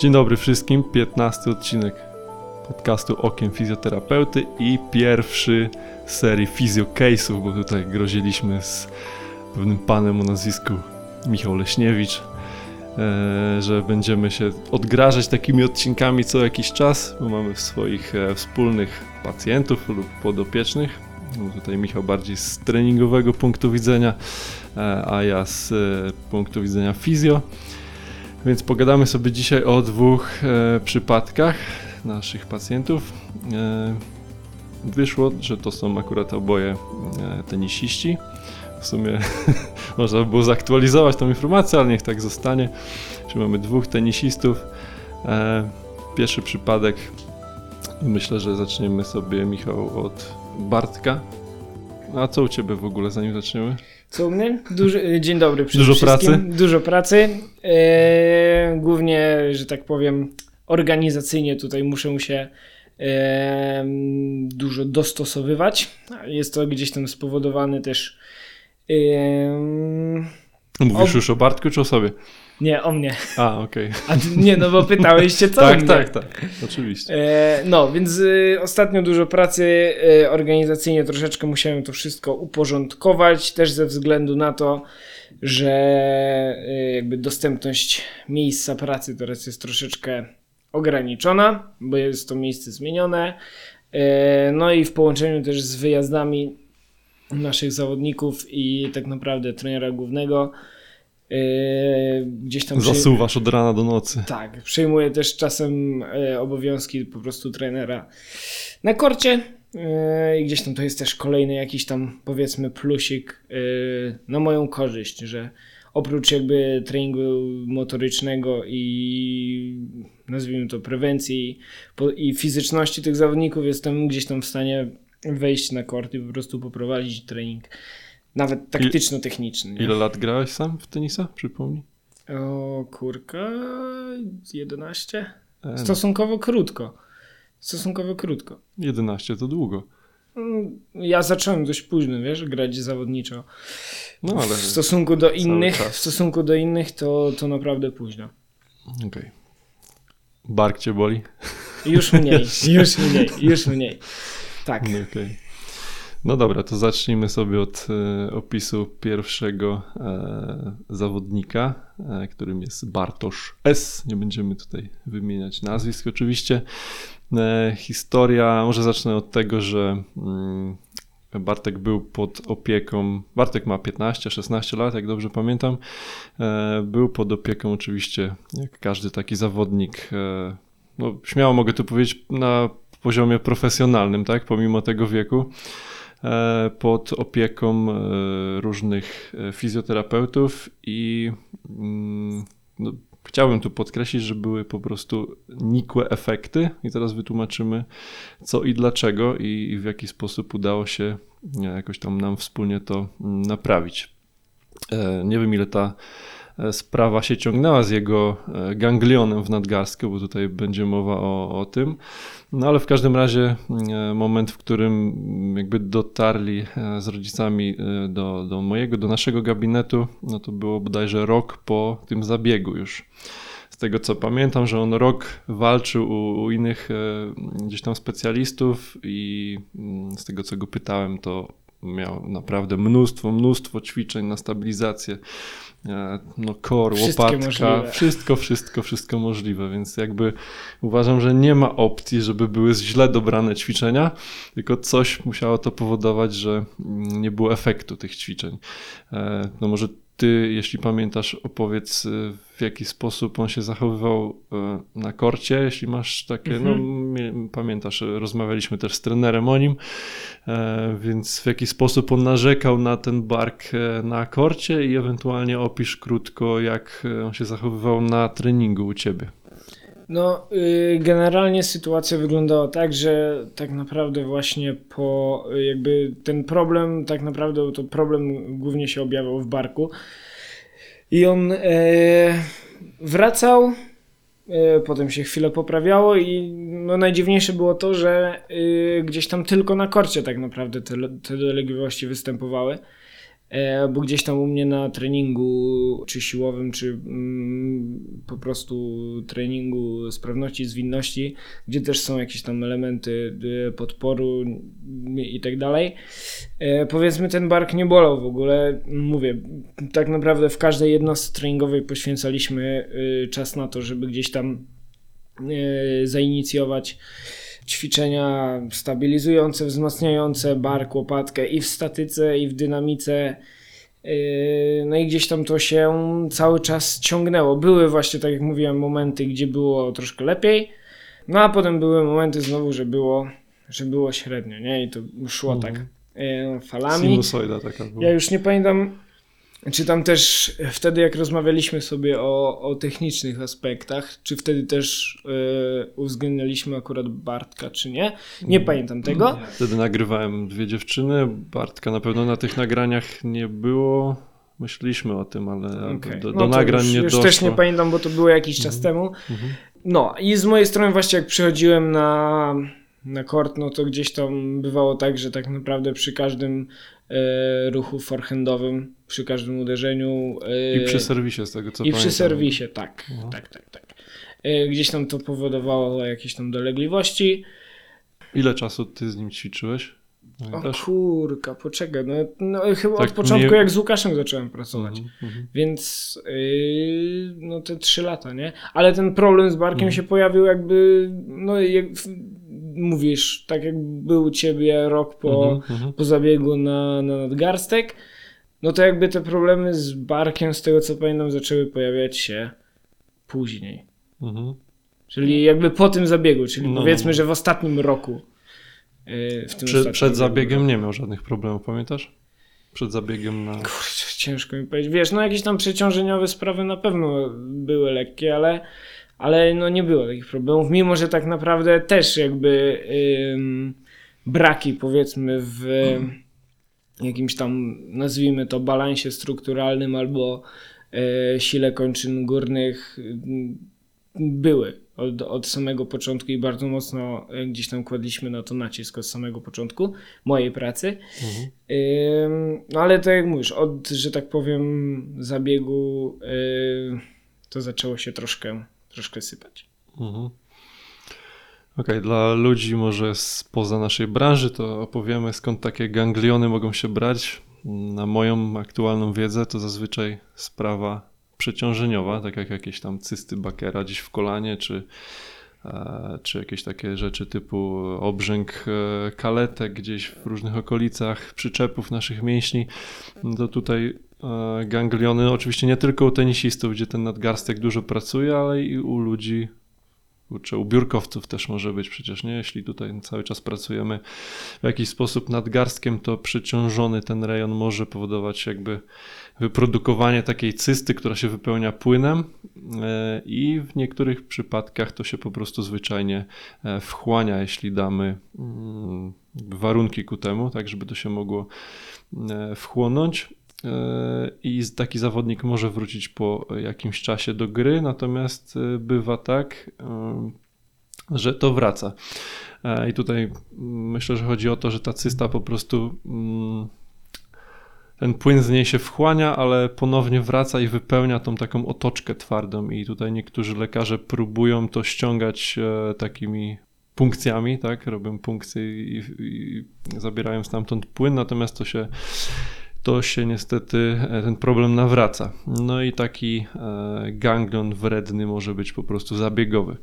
Dzień dobry wszystkim, 15 odcinek podcastu Okiem Fizjoterapeuty i pierwszy serii Fizjocase'ów, bo tutaj groziliśmy z pewnym panem o nazwisku Michał Leśniewicz, e, że będziemy się odgrażać takimi odcinkami co jakiś czas, bo mamy swoich e, wspólnych pacjentów lub podopiecznych. No Tutaj Michał bardziej z treningowego punktu widzenia, e, a ja z punktu widzenia fizjo. Więc pogadamy sobie dzisiaj o dwóch e, przypadkach naszych pacjentów. E, wyszło, że to są akurat oboje e, tenisiści. W sumie można by było zaktualizować tą informację, ale niech tak zostanie. Czyli mamy dwóch tenisistów. E, pierwszy przypadek. Myślę, że zaczniemy sobie, Michał, od Bartka. A co u Ciebie w ogóle, zanim zaczniemy? Mnie? Duży, dzień dobry przede Dużo wszystkim. pracy? Dużo pracy. E, głównie, że tak powiem, organizacyjnie tutaj muszę się e, dużo dostosowywać. Jest to gdzieś tam spowodowane też. E, Mówisz Ob- już o Bartku czy o sobie? Nie, o mnie. A, okej. A ty- nie, no bo pytałeś się co Tak, tak, tak. Oczywiście. E, no, więc y, ostatnio dużo pracy y, organizacyjnie troszeczkę musiałem to wszystko uporządkować, też ze względu na to, że y, jakby dostępność miejsca pracy teraz jest troszeczkę ograniczona, bo jest to miejsce zmienione. E, no i w połączeniu też z wyjazdami naszych zawodników i tak naprawdę trenera głównego e, gdzieś tam Zasuwasz od rana do nocy. tak, przejmuję też czasem e, obowiązki po prostu trenera na korcie. E, I gdzieś tam to jest też kolejny jakiś tam powiedzmy plusik e, na moją korzyść, że oprócz jakby treningu motorycznego i nazwijmy to prewencji i fizyczności tych zawodników jestem gdzieś tam w stanie wejść na kort i po prostu poprowadzić trening nawet taktyczno-techniczny. Ile lat grałeś sam w tenisa? Przypomnij. O kurka, 11? E, no, Stosunkowo krótko. Stosunkowo krótko. 11 to długo. Mm, Ja zacząłem dość późno, wiesz, grać zawodniczo. No ale. W stosunku do innych, w stosunku do innych to, to naprawdę późno. Okej. Bark cię boli? Już mniej, już mniej, już mniej. Tak. No, okej. No dobra, to zacznijmy sobie od e, opisu pierwszego e, zawodnika, e, którym jest Bartosz S. Nie będziemy tutaj wymieniać nazwisk oczywiście. Historia, może zacznę od tego, że mm, Bartek był pod opieką, Bartek ma 15-16 lat, jak dobrze pamiętam. Był pod opieką oczywiście, jak każdy taki zawodnik, no śmiało mogę tu powiedzieć, na poziomie profesjonalnym, tak, pomimo tego wieku, pod opieką e, różnych e, fizjoterapeutów i mm, no, chciałbym tu podkreślić, że były po prostu nikłe efekty i teraz wytłumaczymy co i dlaczego i, w jaki sposób udało się e, jakoś tam nam wspólnie to mm, naprawić. E, Nie wiem ile ta e, sprawa się ciągnęła z jego e, ganglionem w nadgarstku, bo tutaj będzie mowa o, o tym. No ale w każdym razie e, moment, w którym mm, jakby dotarli e, z rodzicami e, do, do mojego, do naszego gabinetu, no to było bodajże rok po tym zabiegu już. Z tego co pamiętam, że on rok walczył u, u innych e, gdzieś tam specjalistów i mm, z tego co go pytałem, to miał naprawdę mnóstwo, mnóstwo ćwiczeń na stabilizację. E, No, core, Wszystkie łopatka, możliwe. wszystko, wszystko, wszystko możliwe, więc jakby uważam, że nie ma opcji, żeby były źle dobrane ćwiczenia, tylko coś musiało to powodować, że nie było efektu tych ćwiczeń. E, No może ty, jeśli pamiętasz, opowiedz y, w jaki sposób on się zachowywał e, na korcie, jeśli masz takie, no mie- pamiętasz, rozmawialiśmy też z trenerem o nim, e, więc w jaki sposób on narzekał na ten bark e, na korcie i ewentualnie opisz krótko, jak e, on się zachowywał na treningu u ciebie. No, y, generalnie sytuacja wyglądała tak, że tak naprawdę właśnie po y, jakby ten problem, tak naprawdę to problem głównie się objawiał w barku. I on e, wracał, potem się chwilę poprawiało i no najdziwniejsze było to, że y, gdzieś tam tylko na korcie tak naprawdę te, te dolegliwości występowały. E, bo gdzieś tam u mnie na treningu, czy siłowym, czy mm, po prostu treningu sprawności, zwinności, gdzie też są jakieś tam elementy e, podporu i tak dalej. E, powiedzmy, ten bark nie bolał w ogóle. Mówię, tak naprawdę w każdej jednostce treningowej poświęcaliśmy e, czas na to, żeby gdzieś tam e, zainicjować ćwiczenia stabilizujące, wzmacniające bark, łopatkę i w statyce, i w dynamice. Yy, No i gdzieś tam to się cały czas ciągnęło. Były właśnie, tak jak mówiłem, momenty, gdzie było troszkę lepiej, no a potem były momenty znowu, że było, że było średnio, nie? I to szło Mhm. tak yy, falami. Sinusoida taka była. Ja już nie pamiętam, czy tam też wtedy, jak rozmawialiśmy sobie o, o technicznych aspektach, czy wtedy też yy, uwzględnialiśmy akurat Bartka, czy nie. Nie pamiętam tego. Wtedy nagrywałem dwie dziewczyny. Bartka na pewno na tych nagraniach nie było. Myśleliśmy o tym, ale Okej. do, No do to nagrań już, nie już doszło. też nie pamiętam, bo to było jakiś czas temu. Mhm. No i z mojej strony właśnie jak przychodziłem na, na kort, no to gdzieś tam bywało tak, że tak naprawdę przy każdym e, ruchu forehandowym, przy każdym uderzeniu e, I przy serwisie, z tego co I pamiętam. przy serwisie, tak, No. tak, tak, tak. E, Gdzieś tam to powodowało jakieś tam dolegliwości. Ile czasu ty z nim ćwiczyłeś? O kurka, poczekaj, no, no chyba Tak od początku nie- jak z Łukaszem zacząłem pracować. Mhm, mhm. Więc yy, no te trzy lata, nie? Ale ten problem z barkiem Mhm. się pojawił jakby, no jak mówisz, tak jak był u ciebie rok po, Mhm, mhm. po zabiegu na, na nadgarstek, no to jakby te problemy z barkiem, z tego co pamiętam, zaczęły pojawiać się później. Mhm. Czyli jakby po tym zabiegu, czyli No, powiedzmy, no. że w ostatnim roku. yy, W tym Przed, ostatnim przed zabiegiem roku. nie miał żadnych problemów, pamiętasz? Przed zabiegiem na. Kurczę, ciężko mi powiedzieć. Wiesz, no jakieś tam przeciążeniowe sprawy na pewno były lekkie, ale, ale no nie było takich problemów, mimo że tak naprawdę też jakby braki powiedzmy w jakimś tam, nazwijmy to, balansie strukturalnym albo y, sile kończyn górnych były od, od samego początku i bardzo mocno y, gdzieś tam kładliśmy na to nacisk od samego początku mojej pracy. Mhm. No ale tak jak mówisz, od, że tak powiem, zabiegu yy, to zaczęło się troszkę, troszkę sypać. Mhm. Okej, dla ludzi może spoza naszej branży to opowiemy skąd takie gangliony mogą się brać. Na moją aktualną wiedzę to zazwyczaj sprawa przeciążeniowa, tak jak jakieś tam cysty Bakera gdzieś w kolanie, czy, e, czy jakieś takie rzeczy typu obrzęk e, kaletek gdzieś w różnych okolicach przyczepów naszych mięśni. No To tutaj gangliony, oczywiście nie tylko u tenisistów, gdzie ten nadgarstek dużo pracuje, ale i u ludzi u biurkowców też może być przecież, nie? Jeśli tutaj cały czas pracujemy w jakiś sposób nadgarstkiem, to przeciążony ten rejon może powodować jakby wyprodukowanie takiej cysty, która się wypełnia płynem e, i w niektórych przypadkach to się po prostu zwyczajnie e, wchłania, jeśli damy mm, warunki ku temu, tak żeby to się mogło e, wchłonąć. E, I taki zawodnik może wrócić po jakimś czasie do gry, natomiast e, bywa tak, e, że to wraca. I tutaj myślę, że chodzi o to, że ta cysta po prostu mm, ten płyn z niej się wchłania, ale ponownie wraca i wypełnia tą taką otoczkę twardą. I tutaj niektórzy lekarze próbują to ściągać takimi punkcjami, tak? Robią punkcje i, i zabierają stamtąd płyn, natomiast to się to się niestety e, ten problem nawraca. No i taki e, ganglion wredny może być po prostu zabiegowy.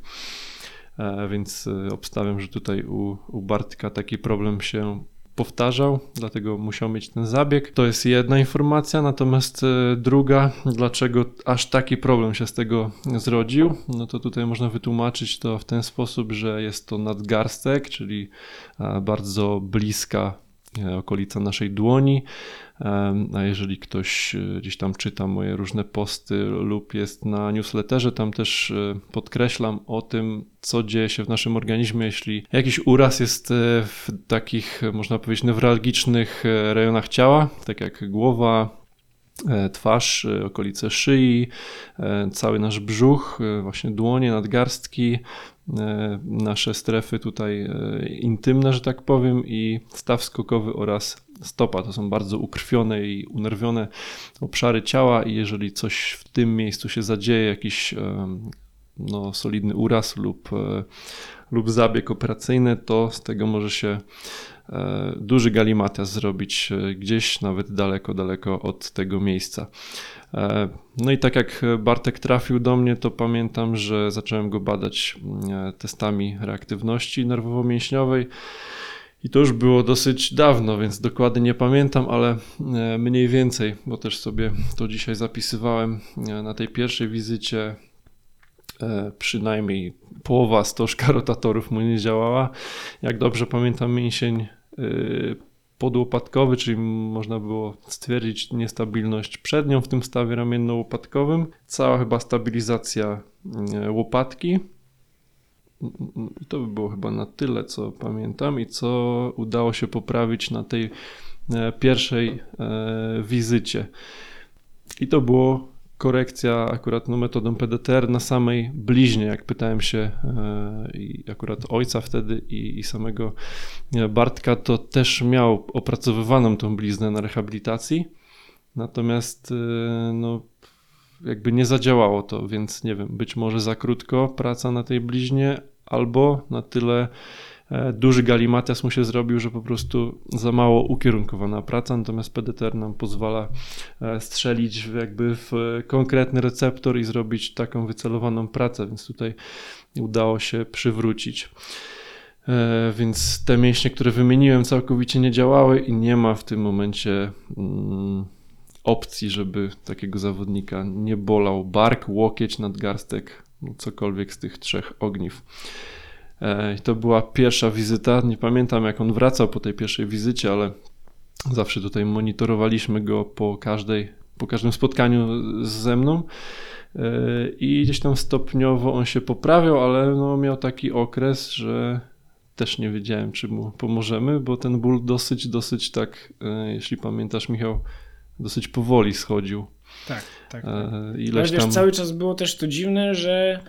E, Więc obstawiam, że tutaj u, u Bartka taki problem się powtarzał, dlatego musiał mieć ten zabieg. To jest jedna informacja, natomiast druga, dlaczego aż taki problem się z tego zrodził, no to tutaj można wytłumaczyć to w ten sposób, że jest to nadgarstek, czyli bardzo bliska okolica naszej dłoni. A jeżeli ktoś e, gdzieś tam czyta moje różne posty lub jest na newsletterze, tam też e, podkreślam o tym, co dzieje się w naszym organizmie, jeśli jakiś uraz jest e, w takich, e, można powiedzieć, newralgicznych e, rejonach ciała, tak jak głowa, e, twarz, e, okolice szyi, e, cały nasz brzuch, e, właśnie dłonie, nadgarstki. E, nasze strefy tutaj e, intymne, że tak powiem, i staw skokowy oraz stopa. To są bardzo ukrwione i unerwione obszary ciała i jeżeli coś w tym miejscu się zadzieje, jakiś no, solidny uraz lub, lub zabieg operacyjny, to z tego może się duży galimatias zrobić gdzieś nawet daleko, daleko od tego miejsca. E, no i tak jak Bartek trafił do mnie, to pamiętam, że zacząłem go badać e, testami reaktywności nerwowo-mięśniowej. I to już było dosyć dawno, więc dokładnie nie pamiętam, ale e, mniej więcej, bo też sobie to dzisiaj zapisywałem na tej pierwszej wizycie. Przynajmniej połowa stożka rotatorów mu nie działała. Jak dobrze pamiętam, mięsień podłopatkowy, czyli można było stwierdzić niestabilność przednią w tym stawie ramienno-łopatkowym. Cała chyba stabilizacja e, łopatki. I to by było chyba na tyle, co pamiętam i co udało się poprawić na tej e, pierwszej e, wizycie. I to było korekcja akurat no, metodą PDTR na samej bliźnie, jak pytałem się e, i akurat ojca wtedy i, i samego e, Bartka, to też miał opracowywaną tą bliznę na rehabilitacji, natomiast e, no, jakby nie zadziałało to, więc nie wiem, być może za krótko praca na tej bliźnie, albo na tyle duży galimatias mu się zrobił, że po prostu za mało ukierunkowana praca, natomiast PDTR nam pozwala e, strzelić jakby w konkretny receptor i zrobić taką wycelowaną pracę, więc tutaj udało się przywrócić. E, więc te mięśnie, które wymieniłem, całkowicie nie działały i nie ma w tym momencie mm, opcji, żeby takiego zawodnika nie bolał bark, łokieć, nadgarstek, cokolwiek z tych trzech ogniw. E, I to była pierwsza wizyta. Nie pamiętam, jak on wracał po tej pierwszej wizycie, ale zawsze tutaj monitorowaliśmy go po każdej, po każdym spotkaniu ze mną. E, I gdzieś tam stopniowo on się poprawiał, ale no miał taki okres, że też nie wiedziałem, czy mu pomożemy, bo ten ból dosyć, dosyć tak, e, jeśli pamiętasz, Michał, dosyć powoli schodził. Tak, tak. tak. Ileś ale wiesz, tam... cały czas było też to dziwne, że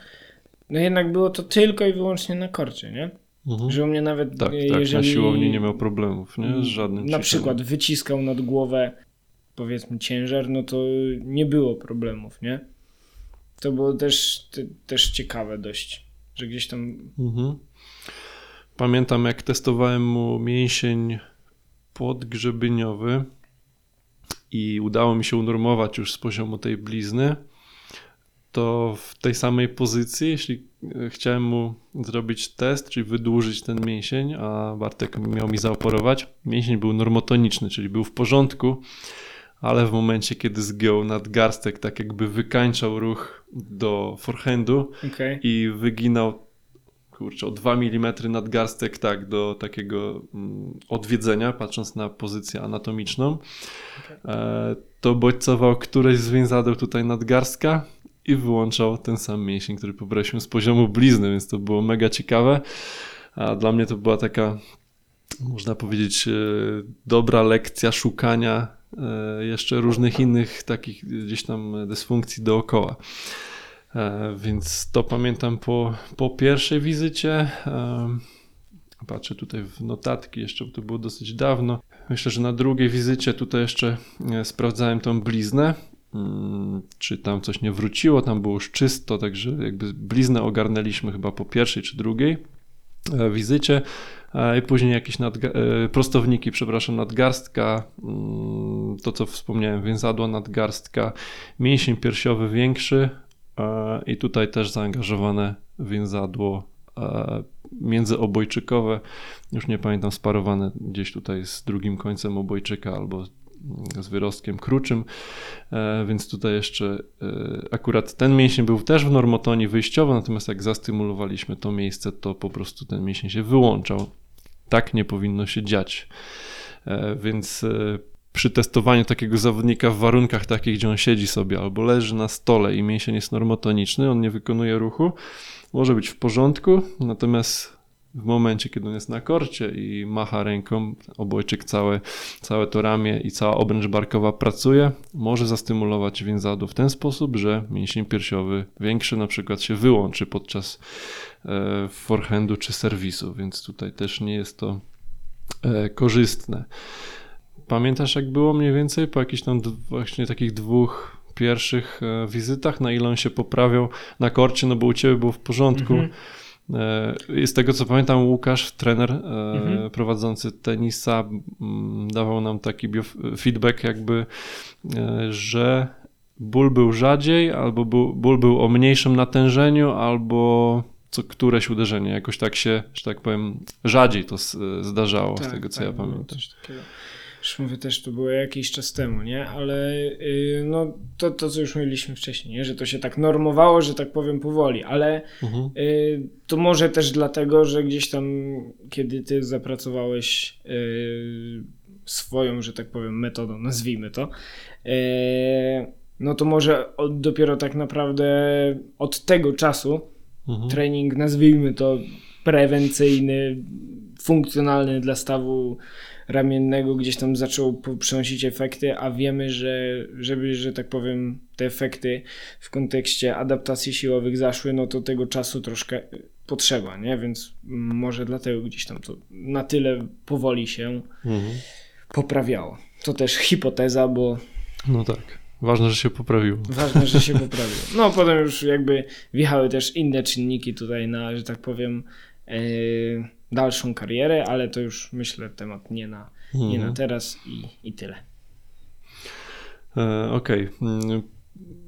no jednak było to tylko i wyłącznie na korcie, nie? Mhm. Że u mnie nawet tak, jeżeli... Tak, na siłowni nie miał problemów, nie? Z żadnym Na przykład wyciskał nad głowę powiedzmy ciężar, no to nie było problemów, nie? To było też, te, też ciekawe dość, że gdzieś tam... Mhm. Pamiętam jak testowałem mu mięsień podgrzebyniowy i udało mi się unormować już z poziomu tej blizny, to w tej samej pozycji, jeśli e, chciałem mu zrobić test, czyli wydłużyć ten mięsień, a Bartek miał mi zaoperować, mięsień był normotoniczny, czyli był w porządku, ale w momencie, kiedy zgiął nadgarstek, tak jakby wykańczał ruch do forehandu okay. i wyginał kurczę, o 2 mm nadgarstek tak do takiego mm, odwiedzenia, patrząc na pozycję anatomiczną, okay. e, to bodźcował któreś z więzadeł tutaj nadgarstka, i wyłączał ten sam mięsień, który pobraliśmy z poziomu blizny, więc to było mega ciekawe. A dla mnie to była taka, można powiedzieć, e, dobra lekcja szukania e, jeszcze różnych innych takich gdzieś tam dysfunkcji dookoła. E, więc to pamiętam po, po pierwszej wizycie. Patrzę tutaj w notatki, jeszcze to było dosyć dawno. Myślę, że na drugiej wizycie tutaj jeszcze sprawdzałem tą bliznę czy tam coś nie wróciło, tam było już czysto, także jakby bliznę ogarnęliśmy chyba po pierwszej czy drugiej e, wizycie. I później jakieś e, prostowniki, przepraszam, nadgarstka, mm, to co wspomniałem, więzadła nadgarstka, mięsień piersiowy większy i tutaj też zaangażowane więzadło międzyobojczykowe, już nie pamiętam, sparowane gdzieś tutaj z drugim końcem obojczyka albo z wyrostkiem kruczym, e, więc tutaj jeszcze e, akurat ten mięsień był też w normotonii wyjściowo, natomiast jak zastymulowaliśmy to miejsce, to po prostu ten mięsień się wyłączał. Tak nie powinno się dziać. E, więc przy testowaniu takiego zawodnika w warunkach takich, gdzie on siedzi sobie albo leży na stole i mięsień jest normotoniczny, on nie wykonuje ruchu, może być w porządku, natomiast w momencie, kiedy on jest na korcie i macha ręką, obojczyk całe, całe to ramię i cała obręcz barkowa pracuje, może zastymulować więzadło w ten sposób, że mięsień piersiowy większy na przykład się wyłączy podczas e, forehandu czy serwisu, więc tutaj też nie jest to e, korzystne. Pamiętasz, jak było mniej więcej po jakichś tam właśnie takich dwóch pierwszych e, wizytach, na ile on się poprawiał na korcie, no bo u ciebie było w porządku. Mhm. I z tego co pamiętam, Łukasz, trener mhm. prowadzący tenisa, dawał nam taki feedback, jakby, że ból był rzadziej, albo ból był o mniejszym natężeniu, albo co któreś uderzenie. Jakoś tak się, że tak powiem, rzadziej to zdarzało, tak, z tego co tak, ja pamiętam. Już mówię też, to było jakiś czas temu, nie? Ale yy, no to, to, co już mówiliśmy wcześniej, nie? Że to się tak normowało, że tak powiem powoli, ale mhm. yy, to może też dlatego, że gdzieś tam, kiedy ty zapracowałeś yy, swoją, że tak powiem, metodą, nazwijmy to, yy, no to może od, dopiero tak naprawdę od tego czasu mhm. trening, nazwijmy to prewencyjny, funkcjonalny dla stawu ramiennego gdzieś tam zaczął przynosić efekty, a wiemy, że żeby, że tak powiem, te efekty w kontekście adaptacji siłowych zaszły, no to tego czasu troszkę potrzeba, nie? Więc może dlatego gdzieś tam to na tyle powoli się mhm. poprawiało. To też hipoteza, bo. No tak. Ważne, że się poprawiło. Ważne, że się poprawiło. No potem już jakby wjechały też inne czynniki tutaj na, że tak powiem, yy, dalszą karierę, ale to już myślę temat nie na, mhm. nie na mhm. teraz i, i tyle. E, Okej. Okay. Mm,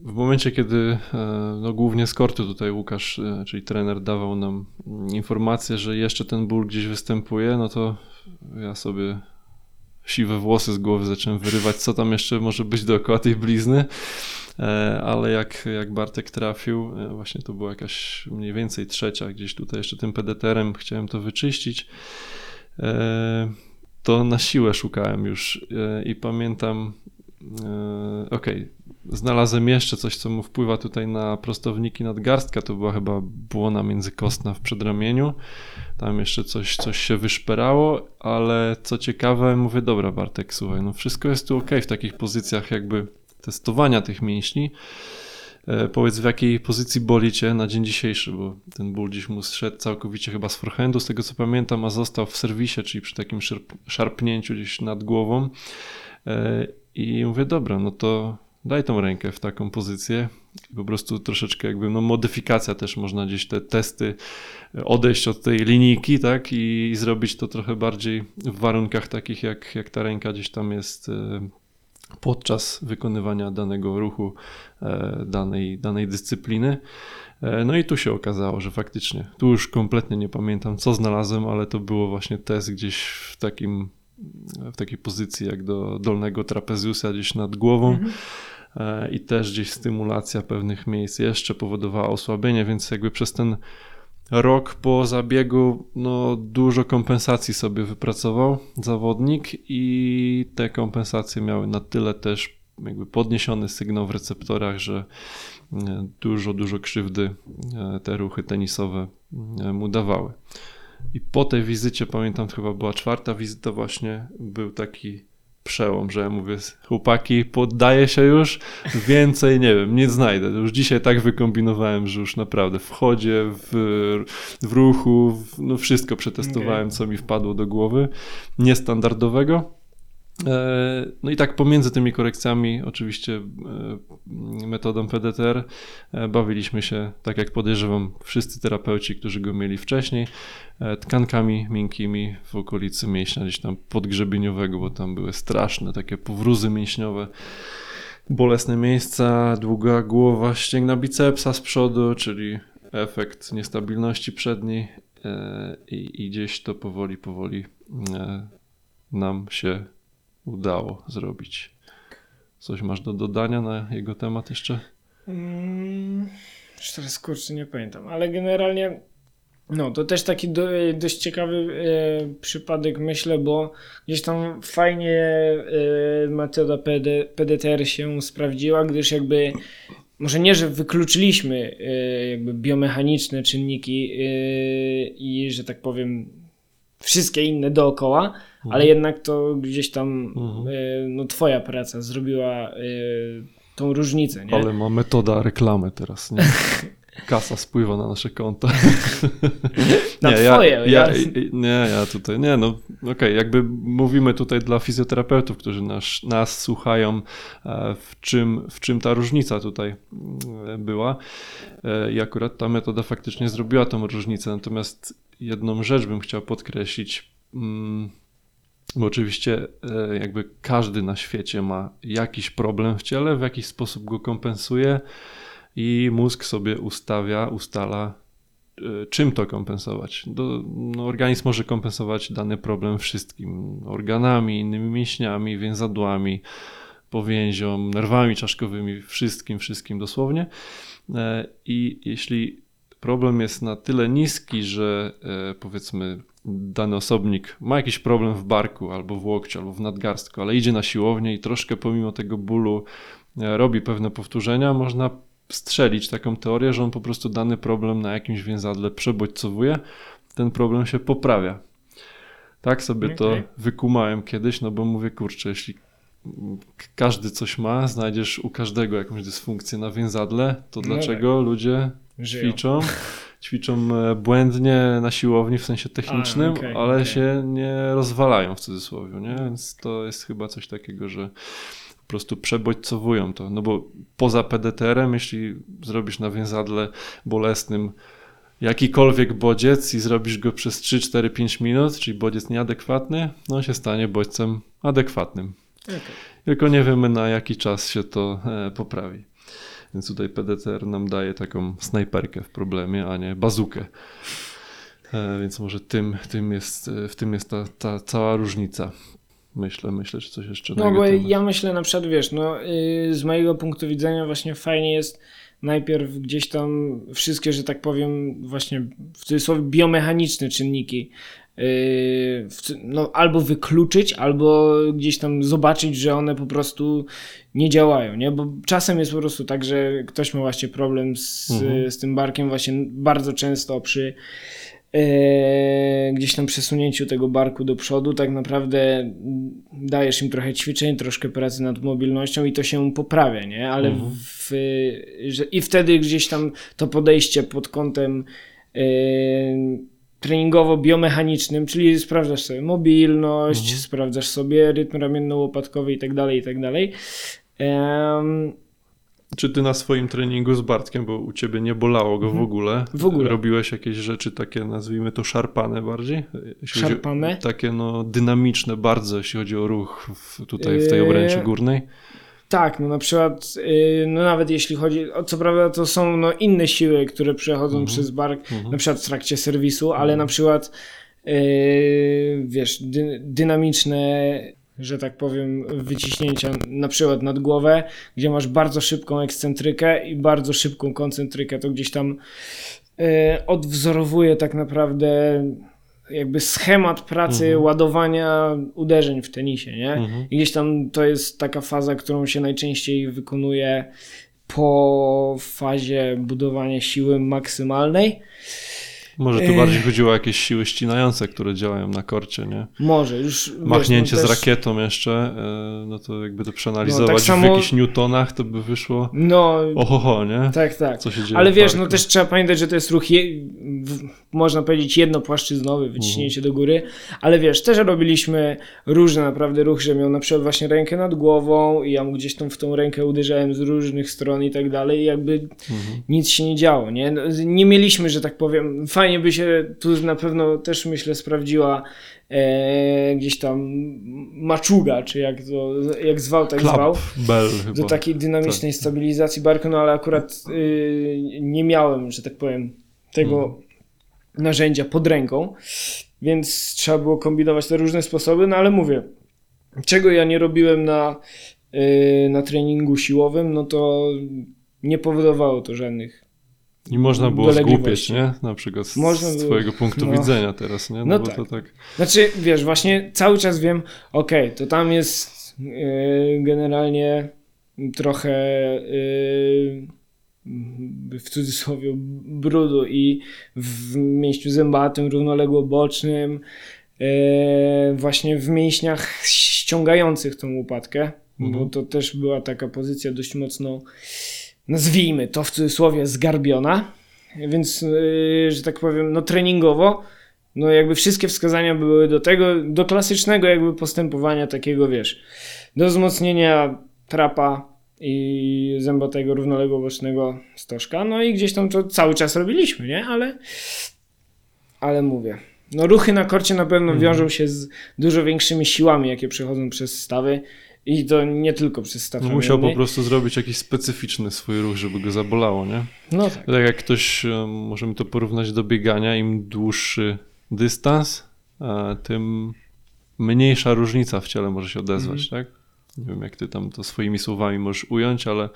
w momencie, kiedy e, no, głównie z kortu tutaj Łukasz, e, czyli trener, dawał nam informację, że jeszcze ten ból gdzieś występuje, no to ja sobie siwe włosy z głowy zacząłem wyrywać, co tam jeszcze może być dookoła tej blizny. E, ale jak, jak Bartek trafił, e, właśnie to była jakaś mniej więcej trzecia, gdzieś tutaj jeszcze tym pedeterem chciałem to wyczyścić, e, to na siłę szukałem już i pamiętam, okay, znalazłem jeszcze coś, co mu wpływa tutaj na prostowniki nadgarstka, to była chyba błona międzykostna w przedramieniu, tam jeszcze coś, coś się wyszperało, ale co ciekawe, mówię, dobra Bartek, słuchaj, no wszystko jest tu ok w takich pozycjach jakby testowania tych mięśni. E, powiedz, w jakiej pozycji boli cię na dzień dzisiejszy, bo ten ból dziś mu zszedł całkowicie chyba z forehandu, z tego co pamiętam, a został w serwisie, czyli przy takim szarpnięciu gdzieś nad głową. E, I mówię, dobra, no to daj tą rękę w taką pozycję. I po prostu troszeczkę jakby, no modyfikacja też można gdzieś te testy odejść od tej linijki, tak, i, i zrobić to trochę bardziej w warunkach takich, jak, jak ta ręka gdzieś tam jest e, podczas wykonywania danego ruchu, e, danej, danej dyscypliny. E, no i tu się okazało, że faktycznie, tu już kompletnie nie pamiętam co znalazłem, ale to było właśnie test gdzieś w takim w takiej pozycji jak do dolnego trapeziusa gdzieś nad głową. Mhm e, i też gdzieś stymulacja pewnych miejsc jeszcze powodowała osłabienie, więc jakby przez ten rok po zabiegu no, dużo kompensacji sobie wypracował zawodnik i te kompensacje miały na tyle też jakby podniesiony sygnał w receptorach, że e, dużo, dużo krzywdy e, te ruchy tenisowe e, mu dawały. I po tej wizycie, pamiętam, chyba była czwarta wizyta właśnie, był taki przełom, że ja mówię, chłopaki, poddaję się już, więcej nie wiem, nie znajdę. Już dzisiaj tak wykombinowałem, że już naprawdę w chodzie, w, w ruchu, w, no wszystko przetestowałem, okay. co mi wpadło do głowy, niestandardowego. E, no i tak pomiędzy tymi korekcjami, oczywiście e, metodą PDTR, e, bawiliśmy się, tak jak podejrzewam wszyscy terapeuci, którzy go mieli wcześniej, tkankami miękkimi w okolicy mięśnia gdzieś tam podgrzebieniowego, bo tam były straszne takie powrózy mięśniowe, bolesne miejsca, długa głowa, ścięgna bicepsa z przodu, czyli efekt niestabilności przedniej i, i gdzieś to powoli, powoli nam się udało zrobić. Coś masz do dodania na jego temat jeszcze? Już teraz kurczę nie pamiętam, ale generalnie no to też taki do, dość ciekawy e, przypadek myślę, bo gdzieś tam fajnie e, metoda PD, PDTR się sprawdziła, gdyż jakby może nie, że wykluczyliśmy y, jakby biomechaniczne czynniki y, i, że tak powiem, wszystkie inne dookoła, Mhm. ale jednak to gdzieś tam Mhm. y, no, twoja praca zrobiła y, tą różnicę, nie? Ale ma metoda reklamy teraz, nie? Kasa spływa na nasze konta. Na ja, twoje, ja, ja- Nie, ja tutaj, nie no, okej, jakby mówimy tutaj dla fizjoterapeutów, którzy nas, nas słuchają, e, w czym, w czym ta różnica tutaj była i akurat ta metoda faktycznie zrobiła tą różnicę, natomiast jedną rzecz bym chciał podkreślić, mm, bo oczywiście e, jakby każdy na świecie ma jakiś problem w ciele, w jakiś sposób go kompensuje i mózg sobie ustawia, ustala, e, czym to kompensować. Do, no, organizm może kompensować dany problem wszystkim organami, innymi mięśniami, więzadłami, powięzią, nerwami czaszkowymi, wszystkim, wszystkim dosłownie. E, I jeśli problem jest na tyle niski, że powiedzmy dany osobnik ma jakiś problem w barku, albo w łokciu, albo w nadgarstku, ale idzie na siłownię i troszkę pomimo tego bólu e, robi pewne powtórzenia, można strzelić taką teorię, że on po prostu dany problem na jakimś więzadle przebodźcowuje, ten problem się poprawia. Tak sobie to Okej. wykumałem kiedyś, no bo mówię, kurczę, jeśli każdy coś ma, znajdziesz u każdego jakąś dysfunkcję na więzadle, to No dlaczego ludzie Żyją. ćwiczą? Ćwiczą e, błędnie na siłowni w sensie technicznym, A, okej, ale okej. się nie rozwalają w cudzysłowie, nie? Więc to jest chyba coś takiego, że po prostu przebodźcowują to. No bo poza PDTR-em, jeśli zrobisz na więzadle bolesnym jakikolwiek bodziec i zrobisz go przez 3, 4, 5 minut, czyli bodziec nieadekwatny, no on się stanie bodźcem adekwatnym. Okej. Tylko nie wiemy na jaki czas się to e, poprawi. Więc tutaj PDTR nam daje taką snajperkę w problemie, a nie bazukę. E, więc może tym, tym jest, e, w tym jest ta, ta cała różnica. Myślę, myślę, czy coś jeszcze No bo ja myślę na przykład, wiesz, no y, z mojego punktu widzenia właśnie fajnie jest najpierw gdzieś tam wszystkie, że tak powiem, właśnie w cudzysłowie biomechaniczne czynniki no, albo wykluczyć, albo gdzieś tam zobaczyć, że one po prostu nie działają, nie? Bo czasem jest po prostu tak, że ktoś ma właśnie problem z, Mhm. z tym barkiem właśnie bardzo często przy e, gdzieś tam przesunięciu tego barku do przodu, tak naprawdę dajesz im trochę ćwiczeń, troszkę pracy nad mobilnością i to się poprawia, nie? Ale Mhm. w, że, i wtedy gdzieś tam to podejście pod kątem e, treningowo-biomechanicznym, czyli sprawdzasz sobie mobilność, Mhm. sprawdzasz sobie rytm ramienno-łopatkowy i tak dalej, i tak dalej. Em, Czy ty na swoim treningu z Bartkiem, bo u ciebie nie bolało go w Mhm. ogóle, W ogóle. robiłeś jakieś rzeczy takie, nazwijmy to szarpane bardziej? Jeśli chodzi o- Szarpane? Takie no dynamiczne bardzo, jeśli chodzi o ruch w, tutaj w tej Eee, obręczy górnej. Tak, no na przykład, yy, no nawet jeśli chodzi, o co prawda to są no inne siły, które przechodzą Mhm. przez bark, Mhm. na przykład w trakcie serwisu, ale Mhm. na przykład, yy, wiesz, dy, dynamiczne, że tak powiem, wyciśnięcia na przykład nad głowę, gdzie masz bardzo szybką ekscentrykę i bardzo szybką koncentrykę, to gdzieś tam yy, odwzorowuje tak naprawdę jakby schemat pracy Mhm. ładowania uderzeń w tenisie, nie? Mhm. I gdzieś tam to jest taka faza, którą się najczęściej wykonuje po fazie budowania siły maksymalnej. Może tu bardziej chodziło o jakieś siły ścinające, które działają na korcie, nie? Może już. Machnięcie wiesz, no z rakietą jeszcze, e, no to jakby to przeanalizować tak w samo- jakichś newtonach, to by wyszło No, ohoho, nie? tak, tak. Co się dzieje Ale w wiesz, no też trzeba pamiętać, że to jest ruch, je, w, można powiedzieć, jednopłaszczyznowy, wyciśnięcie Mhm. do góry, ale wiesz, też robiliśmy różne naprawdę ruchy, że miał na przykład właśnie rękę nad głową i ja mu gdzieś tam w tą rękę uderzałem z różnych stron i tak dalej i jakby Mhm. nic się nie działo, nie? No, Nie mieliśmy, że tak powiem, fajnie by się tu na pewno też myślę sprawdziła e, gdzieś tam maczuga, czy jak to, jak zwał, tak zwał. Klap, bell chyba. Do takiej dynamicznej stabilizacji barku, no ale akurat y, nie miałem, że tak powiem, tego Mhm. narzędzia pod ręką, więc trzeba było kombinować te różne sposoby, no ale mówię, czego ja nie robiłem na, y, na treningu siłowym, no to nie powodowało to żadnych. I można było zgłupieć, nie? Na przykład z, Można z było. twojego punktu No. widzenia teraz, nie? No, No tak. to tak... Znaczy, wiesz, właśnie cały czas wiem, okej, to tam jest y, generalnie trochę y, w cudzysłowie brudu i w mięśniu zębatym, równoległo-bocznym, e, właśnie w mięśniach ściągających tą łopatkę, Mhm. bo to też była taka pozycja dość mocno, nazwijmy to w cudzysłowie, zgarbiona. Więc, e, że tak powiem, no treningowo, no jakby wszystkie wskazania były do tego, do klasycznego jakby postępowania takiego, wiesz, do wzmocnienia trapa i zębatego równoległo-bocznego stożka. No i gdzieś tam to cały czas robiliśmy, nie? Ale, ale mówię. No ruchy na korcie na pewno Mhm. wiążą się z dużo większymi siłami, jakie przechodzą przez stawy. I to nie tylko przez staw No, musiał po ramienny. prostu zrobić jakiś specyficzny swój ruch, żeby go zabolało, nie? No tak. Tak jak ktoś, e, możemy to porównać do biegania, im dłuższy dystans, e, tym mniejsza różnica w ciele może się odezwać, tak? Nie wiem, jak ty tam to swoimi słowami możesz ująć, ale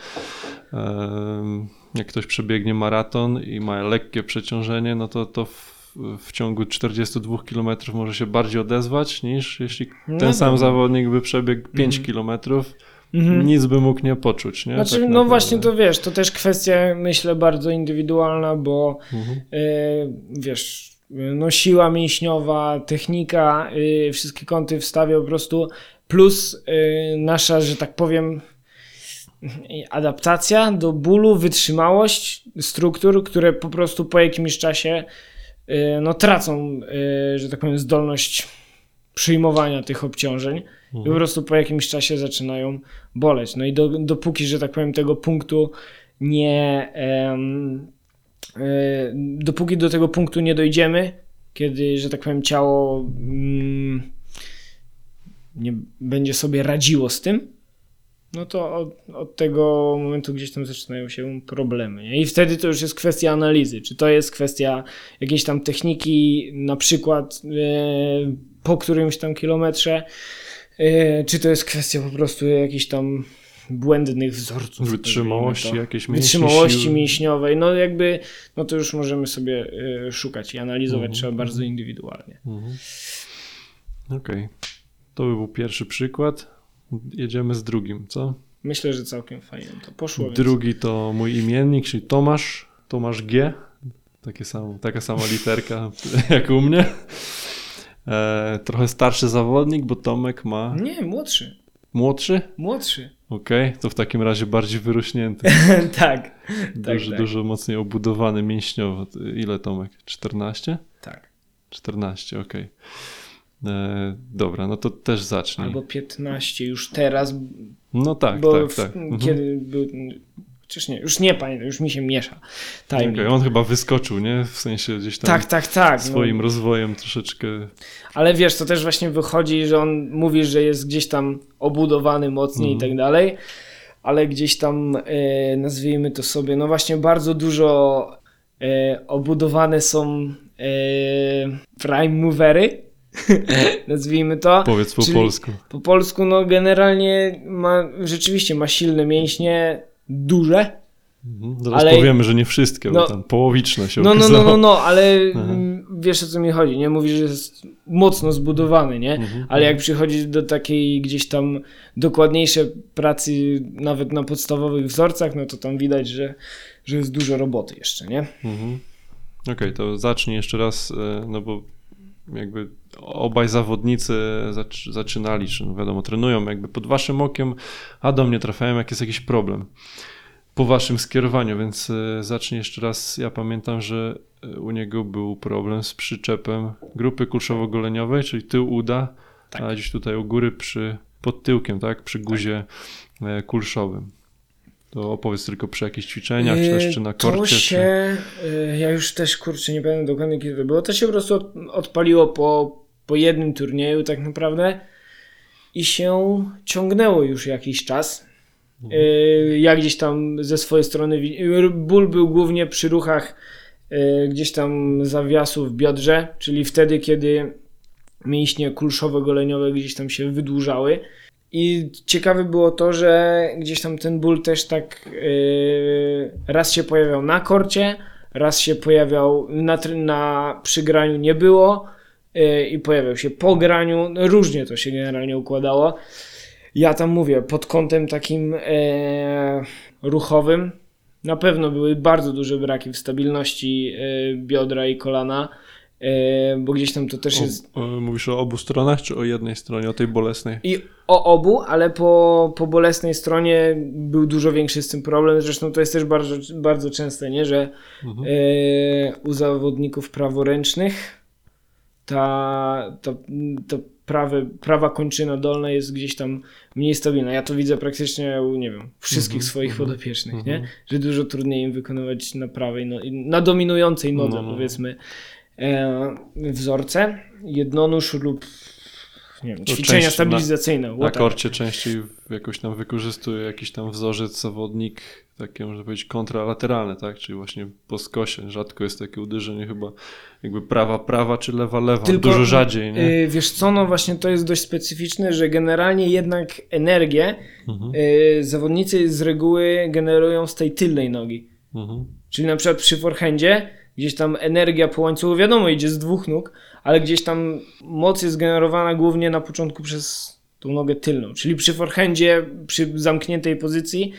em, jak ktoś przebiegnie maraton i ma lekkie przeciążenie, no to to w, ciągu 42 km może się bardziej odezwać niż jeśli No ten sam dobra. zawodnik by przebiegł 5 km, Mhm. nic by mógł nie poczuć, nie? Znaczy, Tak no naprawdę. właśnie to wiesz, to też kwestia, myślę, bardzo indywidualna, bo Mhm. e, wiesz, no siła mięśniowa, technika, e, wszystkie kąty w stawie po prostu, plus e, nasza, że tak powiem, adaptacja do bólu, wytrzymałość struktur, które po prostu po jakimś czasie no tracą, e, że tak powiem, zdolność przyjmowania tych obciążeń i po prostu po jakimś czasie zaczynają boleć. No i do, dopóki, że tak powiem, tego punktu nie. em, e, dopóki do tego punktu nie dojdziemy, kiedy, że tak powiem, ciało mm, nie będzie sobie radziło z tym, no to od, od tego momentu gdzieś tam zaczynają się problemy. Nie? I wtedy to już jest kwestia analizy. Czy to jest kwestia jakiejś tam techniki, na przykład e, po którymś tam kilometrze, e, czy to jest kwestia po prostu jakichś tam błędnych wzorców. Wytrzymałości, jakieś mięśnie Wytrzymałości siły. mięśniowej. No jakby, no to już możemy sobie e, szukać i analizować Mhm, trzeba bardzo indywidualnie. Mhm. Okej. To by był pierwszy przykład. Jedziemy z drugim, co? Myślę, że całkiem fajnie to poszło. więc- Drugi to mój imiennik, czyli Tomasz. Tomasz G. Takie samo, taka sama literka jak u mnie. E, trochę starszy zawodnik, bo Tomek ma Nie, młodszy. młodszy. Młodszy. Okej, to w takim razie bardziej wyrośnięty. tak. Dużo, tak. dużo mocniej obudowany mięśniowo. Ile Tomek? 14? Tak. 14, okej. E, Dobra, no to też zacznij. Albo 15 już teraz, No tak, bo tak, w, tak. Mhm. kiedy był. Chociaż nie, już nie pamiętam, już mi się miesza. Timing. Okej, on chyba wyskoczył, nie? W sensie gdzieś tam tak, tak, tak. swoim No, rozwojem troszeczkę. ale wiesz, to też właśnie wychodzi, że on mówi, że jest gdzieś tam obudowany mocniej Mhm. i tak dalej, ale gdzieś tam e, nazwijmy to sobie, no właśnie bardzo dużo e, obudowane są e, prime movery, nazwijmy to. Powiedz po Czyli- polsku. Po polsku, no generalnie ma, rzeczywiście ma silne mięśnie, duże. Mhm. Zaraz ale- powiemy, że nie wszystkie, bo No- tam połowiczne się No, no, okazało. no, no, no, ale wiesz o co mi chodzi, nie? Mówisz, że jest mocno zbudowany, nie? Mhm. Ale jak przychodzi do takiej gdzieś tam dokładniejszej pracy, nawet na podstawowych wzorcach, no to tam widać, że, że jest dużo roboty jeszcze, nie? Mhm. Okej, to zacznij jeszcze raz, e, no bo jakby obaj zawodnicy zac- zaczynali, czy no wiadomo, trenują jakby pod waszym okiem, a do mnie trafiają, jak jest jakiś problem po waszym skierowaniu, więc e, zacznij jeszcze raz. Ja pamiętam, że e, u niego był problem z przyczepem grupy kulszowo-goleniowej, czyli tył uda, Tak. a gdzieś tutaj u góry przy, pod tyłkiem, tak, przy guzie e, kulszowym. To opowiedz tylko przy jakichś ćwiczeniach, czy też czy na Yy, To korcie, się, yy, ja już też kurczę, nie pamiętam dokładnie kiedy to było, to się po prostu od, odpaliło po, po jednym turnieju tak naprawdę i się ciągnęło już jakiś czas. Yy, Ja gdzieś tam ze swojej strony, yy, ból był głównie przy ruchach gdzieś tam zawiasu w biodrze, czyli wtedy, kiedy mięśnie kulszowo-goleniowe gdzieś tam się wydłużały. I ciekawe było to, że gdzieś tam ten ból też tak yy, raz się pojawiał na korcie, raz się pojawiał na, na przygraniu nie było yy, i pojawiał się po graniu. No, Różnie to się generalnie układało. Ja tam mówię, pod kątem takim e, ruchowym, Na pewno były bardzo duże braki w stabilności e, biodra i kolana, bo gdzieś tam to też jest. O, o, mówisz o obu stronach, czy o jednej stronie, o tej bolesnej? I o obu, ale po, po bolesnej stronie był dużo większy z tym problem. Zresztą to jest też bardzo, bardzo częste, nie? że Mhm. e, u zawodników praworęcznych ta, ta, ta prawe, prawa kończyna dolna jest gdzieś tam mniej stabilna. Ja to widzę praktycznie u, nie wiem, wszystkich Mhm, swoich mhm, podopiecznych, nie? mhm. że dużo trudniej im wykonywać na prawej, no, na dominującej nodze, No, no. powiedzmy, e, wzorce, jednonóż lub nie wiem, ćwiczenia część na- stabilizacyjne. Na whatever. korcie częściej jakoś tam wykorzystuje jakiś tam wzorzec zawodnik, takie można powiedzieć kontralateralne, tak? Czyli właśnie po skosie. Rzadko jest takie uderzenie chyba jakby prawa, prawa czy lewa, lewa. Tylko, Dużo rzadziej, nie? Y, wiesz co, no właśnie to jest dość specyficzne, że generalnie jednak energię Mhm, y, zawodnicy z reguły generują z tej tylnej nogi. mhm. Czyli na przykład przy forehandzie gdzieś tam energia po łańcuchu, wiadomo, idzie z dwóch nóg, ale gdzieś tam moc jest generowana głównie na początku przez tą nogę tylną. Czyli przy forehandzie, przy zamkniętej pozycji,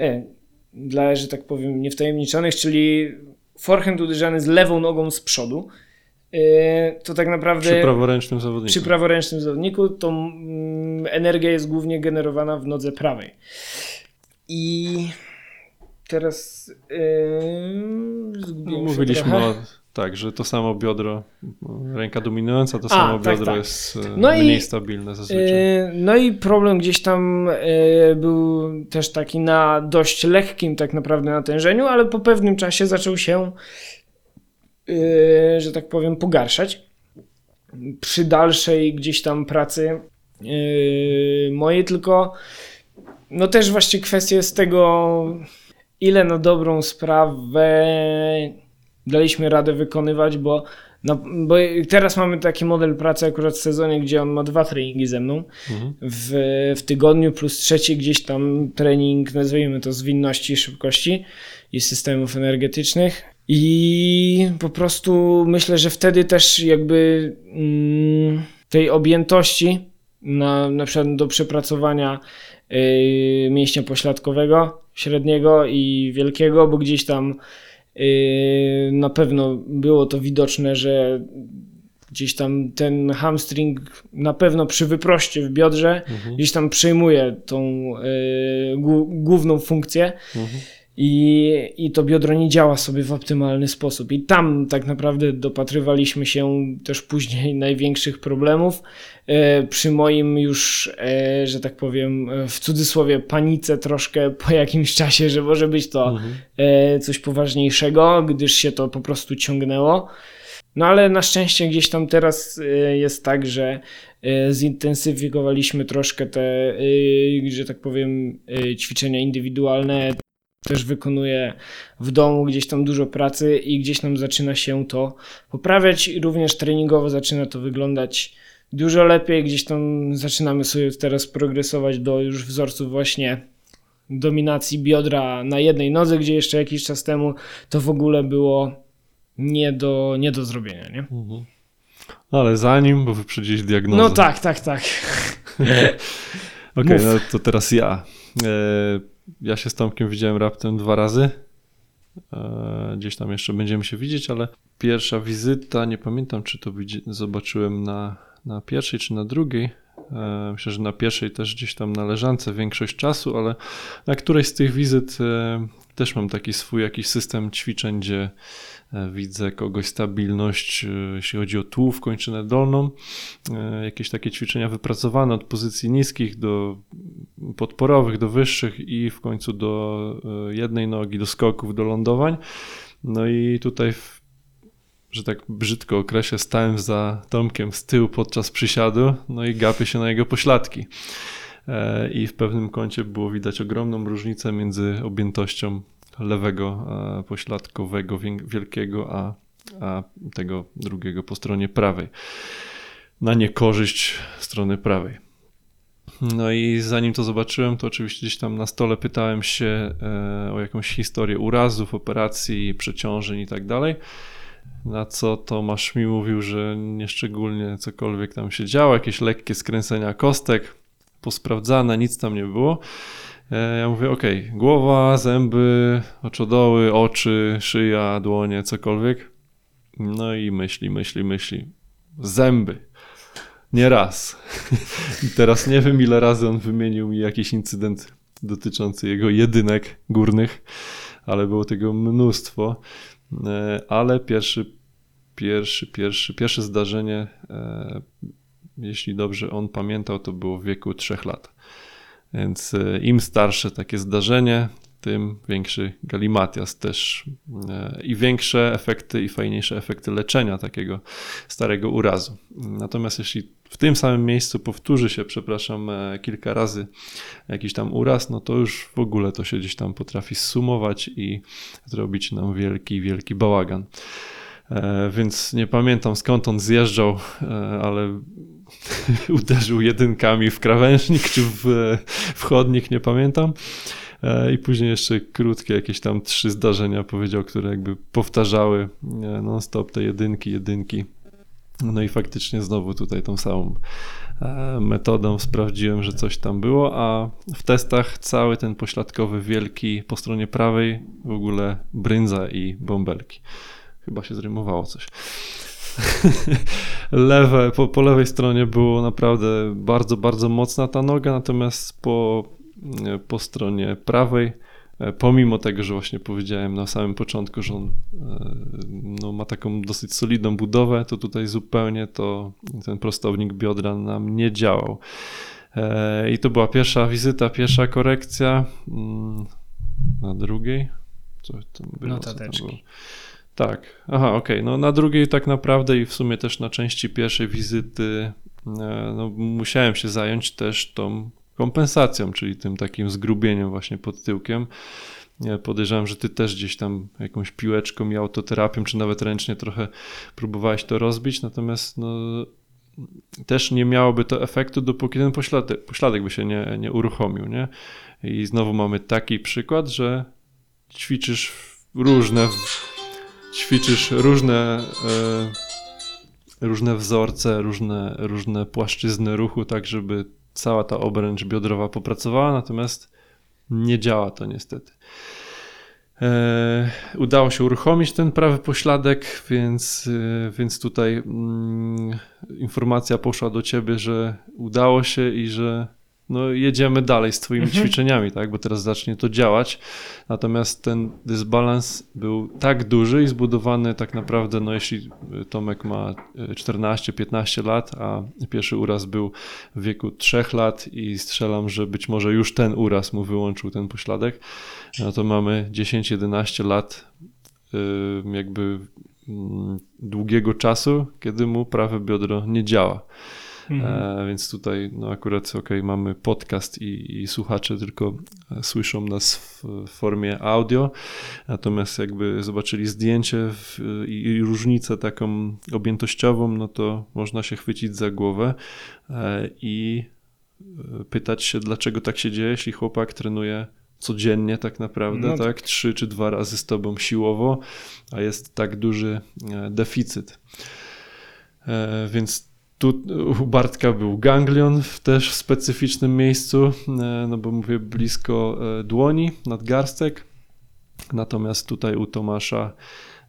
e, dla, że tak powiem, niewtajemniczonych, czyli forehand uderzany z lewą nogą z przodu, e, to tak naprawdę Przy praworęcznym zawodniku. przy praworęcznym zawodniku to mm, energia jest głównie generowana w nodze prawej. I teraz yy, zgubiłem mówiliśmy trochę. o, tak, że to samo biodro, ręka dominująca, to A, samo tak, biodro tak. jest e, No i- mniej stabilne zazwyczaj. Yy, No i problem gdzieś tam yy, był też taki na dość lekkim tak naprawdę natężeniu, ale po pewnym czasie zaczął się, yy, że tak powiem, pogarszać. Przy dalszej gdzieś tam pracy mojej, tylko no też właśnie kwestia jest tego, ile na dobrą sprawę daliśmy radę wykonywać, bo, no, bo teraz mamy taki model pracy akurat w sezonie, gdzie on ma dwa treningi ze mną Mhm. w, w tygodniu, plus trzeci gdzieś tam trening, nazwijmy to zwinności, szybkości i systemów energetycznych. I po prostu myślę, że wtedy też jakby mm, tej objętości na, na przykład do przepracowania yy, mięśnia pośladkowego, średniego i wielkiego, bo gdzieś tam yy, na pewno było to widoczne, że gdzieś tam ten hamstring na pewno przy wyproście w biodrze Mhm. gdzieś tam przejmuje tą yy, główną funkcję Mhm. I, i to biodro nie działa sobie w optymalny sposób. I tam tak naprawdę dopatrywaliśmy się też później największych problemów. E, przy moim już, e, że tak powiem, w cudzysłowie panice troszkę po jakimś czasie, że może być to Mhm. e, coś poważniejszego, gdyż się to po prostu ciągnęło. No ale na szczęście gdzieś tam teraz jest tak, że zintensyfikowaliśmy troszkę te, że tak powiem, ćwiczenia indywidualne. Też wykonuję w domu gdzieś tam dużo pracy i gdzieś tam zaczyna się to poprawiać i również treningowo zaczyna to wyglądać dużo lepiej. Gdzieś tam zaczynamy sobie teraz progresować do już wzorców właśnie dominacji biodra na jednej nodze, gdzie jeszcze jakiś czas temu to w ogóle było nie do, nie do zrobienia, nie? Mhm. Ale zanim, bo wyprzedziłeś diagnozę. No tak, tak, tak. Okej, Mów. no to teraz ja. E, ja się z Tomkiem widziałem raptem dwa razy. E, gdzieś tam jeszcze będziemy się widzieć, ale pierwsza wizyta, nie pamiętam czy to zobaczyłem na, na pierwszej czy na drugiej. E, myślę, że na pierwszej też gdzieś tam na leżance większość czasu, ale na którejś z tych wizyt e, też mam taki swój jakiś system ćwiczeń, gdzie e, widzę kogoś stabilność, jeśli chodzi o tułów, kończynę dolną, jakieś takie ćwiczenia wypracowane od pozycji niskich do podporowych, do wyższych i w końcu do jednej nogi, do skoków, do lądowań. No i tutaj, że tak brzydko określę, stałem za Tomkiem z tyłu podczas przysiadu, no i gapię się na jego pośladki. E, I w pewnym kącie było widać ogromną różnicę między objętością lewego e, pośladkowego wielkiego, a, a tego drugiego po stronie prawej. Na niekorzyść strony prawej. No i zanim to zobaczyłem, to oczywiście gdzieś tam na stole pytałem się e, o jakąś historię urazów, operacji, przeciążeń i tak dalej. Na co Tomasz mi mówił, że nieszczególnie cokolwiek tam się działo, jakieś lekkie skręcenia kostek, posprawdzane, nic tam nie było. E, Ja mówię, okej, głowa, zęby, oczodoły, oczy, szyja, dłonie, cokolwiek. No i myśli, myśli, myśli. Zęby. Nie raz. I teraz nie wiem, ile razy on wymienił mi jakiś incydent dotyczący jego jedynek górnych, ale było tego mnóstwo. E, Ale pierwszy, pierwszy, pierwszy, pierwsze zdarzenie, e, jeśli dobrze on pamiętał, to było w wieku 3 lat. Więc e, im starsze takie zdarzenie, tym większy galimatias też e, i większe efekty i fajniejsze efekty leczenia takiego starego urazu. Natomiast jeśli w tym samym miejscu powtórzy się, przepraszam, e, kilka razy jakiś tam uraz, no to już w ogóle to się gdzieś tam potrafi sumować i zrobić nam wielki, wielki bałagan. E, Więc nie pamiętam skąd on zjeżdżał, ale uderzył jedynkami w krawężnik czy w, w chodnik, nie pamiętam. E, I później jeszcze krótkie jakieś tam trzy zdarzenia powiedział, które jakby powtarzały e, non-stop te jedynki, jedynki. No i faktycznie znowu tutaj tą samą e, metodą sprawdziłem, że coś tam było, a w testach cały ten pośladkowy wielki po stronie prawej w ogóle brędza i bąbelki. Chyba się zrymowało coś. Lewe, po, po lewej stronie było naprawdę bardzo, bardzo mocna ta noga, natomiast po, po stronie prawej, e, pomimo tego, że właśnie powiedziałem na samym początku, że on e, no, ma taką dosyć solidną budowę, to tutaj zupełnie to ten prostownik biodra nam nie działał. E, I to była pierwsza wizyta, pierwsza korekcja. Mm, Na drugiej? Co tam było? Co tam Notateczki. było? Tak, aha, okej. No na drugiej tak naprawdę i w sumie też na części pierwszej wizyty e, no, musiałem się zająć też tą kompensacją, czyli tym takim zgrubieniem właśnie pod tyłkiem. Podejrzewam, że ty też gdzieś tam jakąś piłeczką i autoterapią, czy nawet ręcznie trochę próbowałeś to rozbić, natomiast no, też nie miałoby to efektu, dopóki ten pośladek, pośladek by się nie, nie uruchomił, nie? I znowu mamy taki przykład, że ćwiczysz różne ćwiczysz różne, e, różne wzorce, różne, różne płaszczyzny ruchu, tak żeby cała ta obręcz biodrowa popracowała, natomiast nie działa to niestety. E, udało się uruchomić ten prawy pośladek, więc, e, więc tutaj mm, informacja poszła do ciebie, że udało się i że no, jedziemy dalej z twoimi Mhm. ćwiczeniami, tak? bo teraz zacznie to działać. Natomiast ten dysbalans był tak duży i zbudowany tak naprawdę, no jeśli Tomek ma 14-15 lat, a pierwszy uraz był w wieku 3 lat i strzelam, że być może już ten uraz mu wyłączył ten pośladek, no to mamy 10-11 lat y, jakby mm, długiego czasu, kiedy mu prawe biodro nie działa. Mhm. E, więc tutaj no akurat ok, mamy podcast i, i słuchacze tylko e, słyszą nas w, formie audio, natomiast jakby zobaczyli zdjęcie w, i, i różnicę taką objętościową, no to można się chwycić za głowę e, i pytać się, dlaczego tak się dzieje, jeśli chłopak trenuje codziennie tak naprawdę, No tak. tak, trzy czy dwa razy z tobą siłowo, a jest tak duży deficyt. Więc tu u Bartka był ganglion też w specyficznym miejscu, e, no bo mówię blisko e, dłoni, nadgarstek. Natomiast tutaj u Tomasza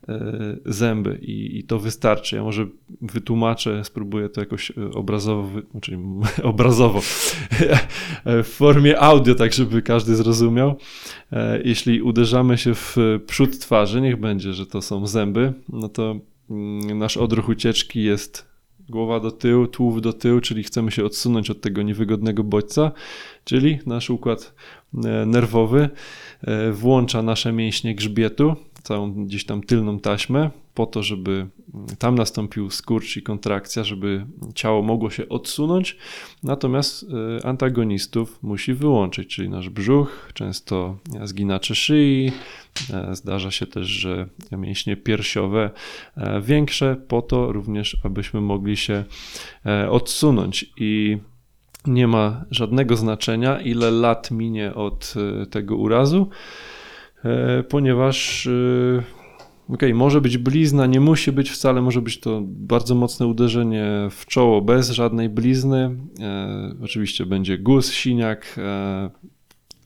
e, zęby i, i to wystarczy. Ja może wytłumaczę, spróbuję to jakoś obrazowo, wy- znaczy obrazowo, w formie audio, tak żeby każdy zrozumiał. Jeśli uderzamy się w przód twarzy, niech będzie, że to są zęby, no to mm, nasz odruch ucieczki jest głowa do tyłu, tułów do tyłu, czyli chcemy się odsunąć od tego niewygodnego bodźca, czyli nasz układ e, nerwowy e, włącza nasze mięśnie grzbietu, całą gdzieś tam tylną taśmę, po to, żeby tam nastąpił skurcz i kontrakcja, żeby ciało mogło się odsunąć, natomiast e, antagonistów musi wyłączyć, czyli nasz brzuch, często zginacze szyi, e, zdarza się też, że mięśnie piersiowe e, większe, po to również, abyśmy mogli się odsunąć. I nie ma żadnego znaczenia, ile lat minie od tego urazu, ponieważ e, okej, może być blizna, nie musi być wcale, może być to bardzo mocne uderzenie w czoło bez żadnej blizny. E, Oczywiście będzie guz, siniak, e,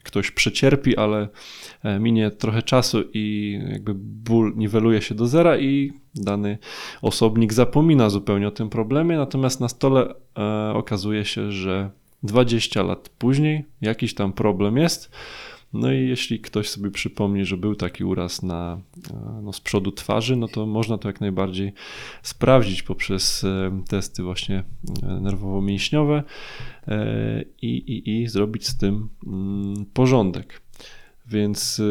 ktoś przecierpi, ale e, minie trochę czasu i jakby ból niweluje się do zera i dany osobnik zapomina zupełnie o tym problemie, natomiast na stole e, okazuje się, że 20 lat później jakiś tam problem jest. No i jeśli ktoś sobie przypomni, że był taki uraz na, e, no, z przodu twarzy, no to można to jak najbardziej sprawdzić poprzez e, testy właśnie e, nerwowo-mięśniowe i, i, i zrobić z tym mm, porządek. Więc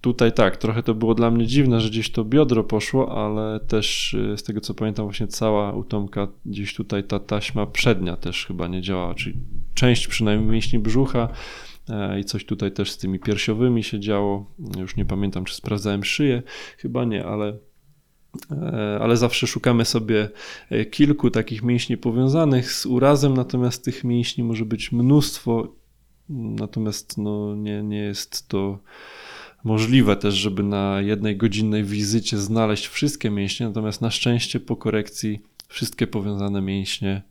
tutaj tak, trochę to było dla mnie dziwne, że gdzieś to biodro poszło, ale też z tego co pamiętam, właśnie cała utomka, gdzieś tutaj ta taśma przednia też chyba nie działała, czyli część przynajmniej mięśni brzucha i coś tutaj też z tymi piersiowymi się działo. Już nie pamiętam, czy sprawdzałem szyję, chyba nie, ale e, ale zawsze szukamy sobie e, kilku takich mięśni powiązanych z urazem, natomiast tych mięśni może być mnóstwo, natomiast no, nie, nie jest to możliwe też, żeby na jednej godzinnej wizycie znaleźć wszystkie mięśnie, natomiast na szczęście po korekcji wszystkie powiązane mięśnie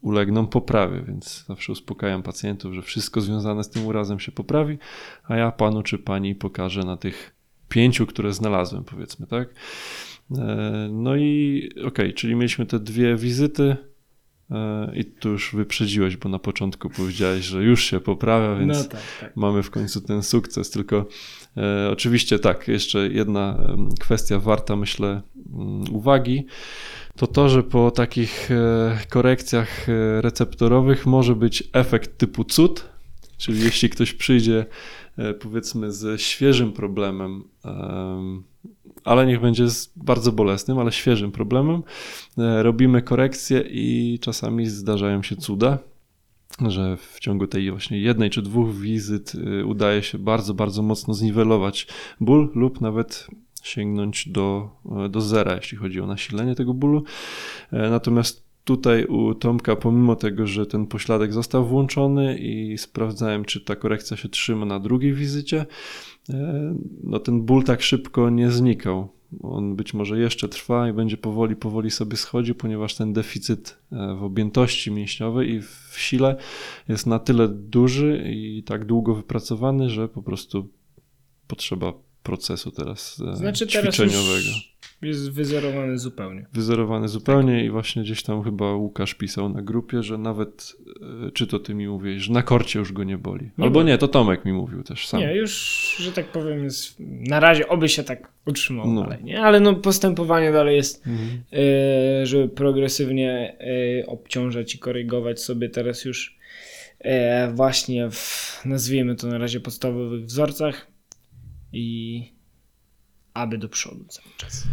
ulegną poprawie, więc zawsze uspokajam pacjentów, że wszystko związane z tym urazem się poprawi, a ja panu czy pani pokażę na tych pięciu, które znalazłem, powiedzmy, tak? E, no i okej, okay, czyli mieliśmy te dwie wizyty e, i tu już wyprzedziłeś, bo na początku powiedziałeś, że już się poprawia, więc no tak, tak. mamy w końcu ten sukces, tylko e, oczywiście tak, jeszcze jedna kwestia warta, myślę, mm, uwagi, to to, że po takich e, korekcjach e, receptorowych może być efekt typu cud, czyli jeśli ktoś przyjdzie e, powiedzmy ze świeżym problemem, ale niech będzie z bardzo bolesnym, ale świeżym problemem, robimy korekcję i czasami zdarzają się cuda, że w ciągu tej właśnie jednej czy dwóch wizyt udaje się bardzo, bardzo mocno zniwelować ból lub nawet sięgnąć do, do zera, jeśli chodzi o nasilenie tego bólu. E, natomiast tutaj u Tomka, pomimo tego, że ten pośladek został włączony i sprawdzałem, czy ta korekcja się trzyma na drugiej wizycie, e, no ten ból tak szybko nie znikał. On być może jeszcze trwa i będzie powoli, powoli sobie schodził, ponieważ ten deficyt e, w objętości mięśniowej i w sile jest na tyle duży i tak długo wypracowany, że po prostu potrzeba procesu teraz e, znaczy, ćwiczeniowego. Teraz jest wyzerowany zupełnie. Wyzerowany zupełnie tak. i właśnie gdzieś tam chyba Łukasz pisał na grupie, że nawet, e, czy to ty mi mówisz, że na korcie już go nie boli. Nie Albo boli. nie, to Tomek mi mówił też sam. Nie, już, że tak powiem, jest na razie oby się tak utrzymał no. dalej, nie? Ale no postępowanie dalej jest, mhm. y, żeby progresywnie y, obciążać i korygować sobie teraz już y, właśnie w, nazwijmy to na razie podstawowych wzorcach i aby do przodu cały czas.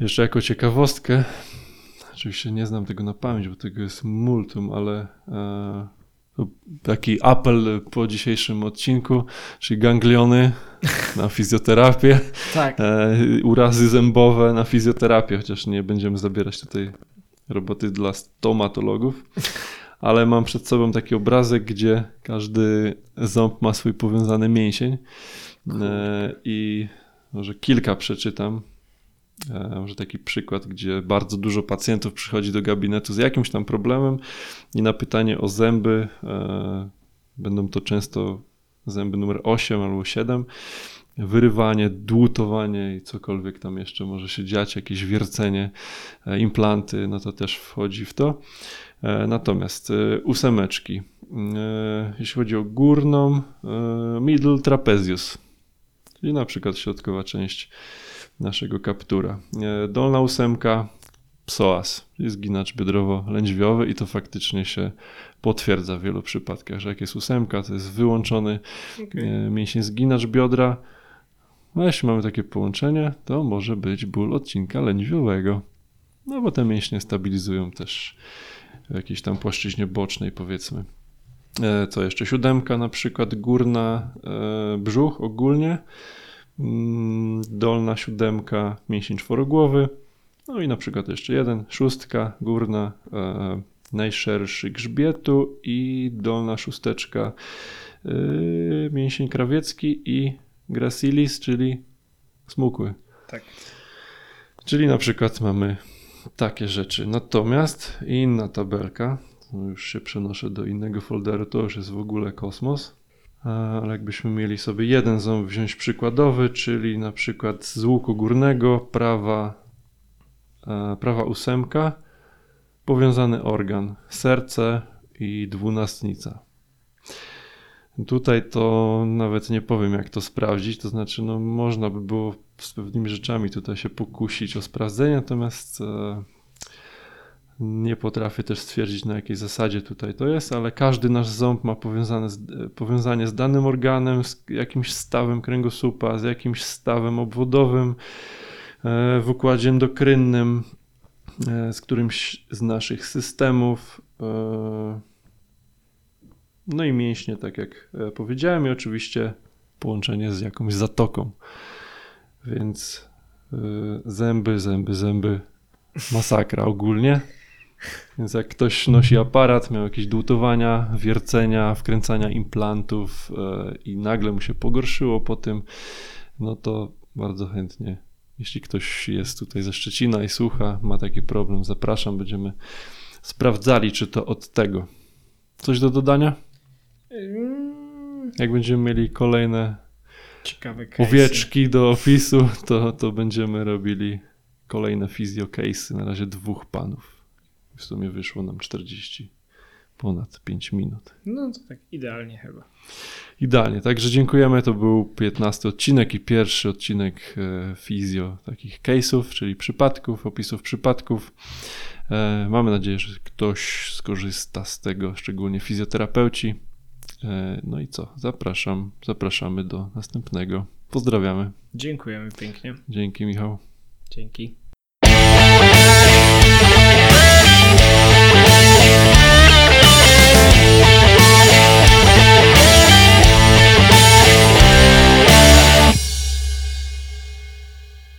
Jeszcze jako ciekawostkę, oczywiście nie znam tego na pamięć, bo tego jest multum, ale e, taki apel po dzisiejszym odcinku, czyli gangliony na fizjoterapię, tak. e, urazy zębowe na fizjoterapię, chociaż nie będziemy zabierać tutaj roboty dla stomatologów. Ale mam przed sobą taki obrazek, gdzie każdy ząb ma swój powiązany mięsień. E, I może kilka przeczytam. E, może taki przykład, gdzie bardzo dużo pacjentów przychodzi do gabinetu z jakimś tam problemem i na pytanie o zęby, e, będą to często zęby numer 8 albo 7, wyrywanie, dłutowanie i cokolwiek tam jeszcze może się dziać, jakieś wiercenie, implanty, no to też wchodzi w to. Natomiast ósemeczki, jeśli chodzi o górną, middle trapezius, czyli na przykład środkowa część naszego kaptura. E, dolna ósemka psoas, czyli zginacz biodrowo-lędźwiowy i to faktycznie się potwierdza w wielu przypadkach, że jak jest ósemka, to jest wyłączony okay. E, mięsień zginacz biodra. No jeśli mamy takie połączenie, to może być ból odcinka lędźwiowego. No bo te mięśnie stabilizują też w jakiejś tam płaszczyźnie bocznej powiedzmy. E, co jeszcze? Siódemka na przykład, górna e, brzuch ogólnie, mm, dolna siódemka, mięsień czworogłowy, no i na przykład jeszcze jeden, szóstka, górna, e, najszerszy grzbietu i dolna szósteczka, mięsień krawiecki i gracilis, czyli smukły. Tak. Czyli na przykład mamy takie rzeczy. Natomiast inna tabelka, no już się przenoszę do innego folderu, to już jest w ogóle kosmos. Ale jakbyśmy mieli sobie jeden ząb wziąć przykładowy, czyli na przykład z łuku górnego, prawa, e, prawa ósemka, powiązany organ, serce i dwunastnica. Tutaj to nawet nie powiem, jak to sprawdzić. To znaczy, no, można by było z pewnymi rzeczami tutaj się pokusić o sprawdzenie, natomiast e, nie potrafię też stwierdzić, na jakiej zasadzie tutaj to jest, ale każdy nasz ząb ma powiązane z, e, powiązanie z danym organem, z jakimś stawem kręgosłupa, z jakimś stawem obwodowym e, w układzie endokrynnym, e, z którymś z naszych systemów. No i mięśnie, tak jak powiedziałem, i oczywiście połączenie z jakąś zatoką. Więc zęby, zęby, zęby, masakra ogólnie. Więc jak ktoś nosi aparat, miał jakieś dłutowania, wiercenia, wkręcania implantów y, i nagle mu się pogorszyło po tym, no to bardzo chętnie, jeśli ktoś jest tutaj ze Szczecina i słucha, ma taki problem, zapraszam, będziemy sprawdzali, czy to od tego. Coś do dodania? Jak będziemy mieli kolejne Ciekawe case'y. owieczki do opisu, to, to będziemy robili kolejne fizjo case'y. Na razie dwóch panów. W sumie wyszło nam 40 ponad 5 minut. No to tak idealnie chyba. Idealnie, także dziękujemy. To był 15 odcinek i pierwszy odcinek e, fizjo takich case'ów, czyli przypadków, opisów przypadków. E, Mamy nadzieję, że ktoś skorzysta z tego, szczególnie fizjoterapeuci. E, No i co? Zapraszam, zapraszamy do następnego. Pozdrawiamy. Dziękujemy pięknie. Dzięki, Michał. Dzięki.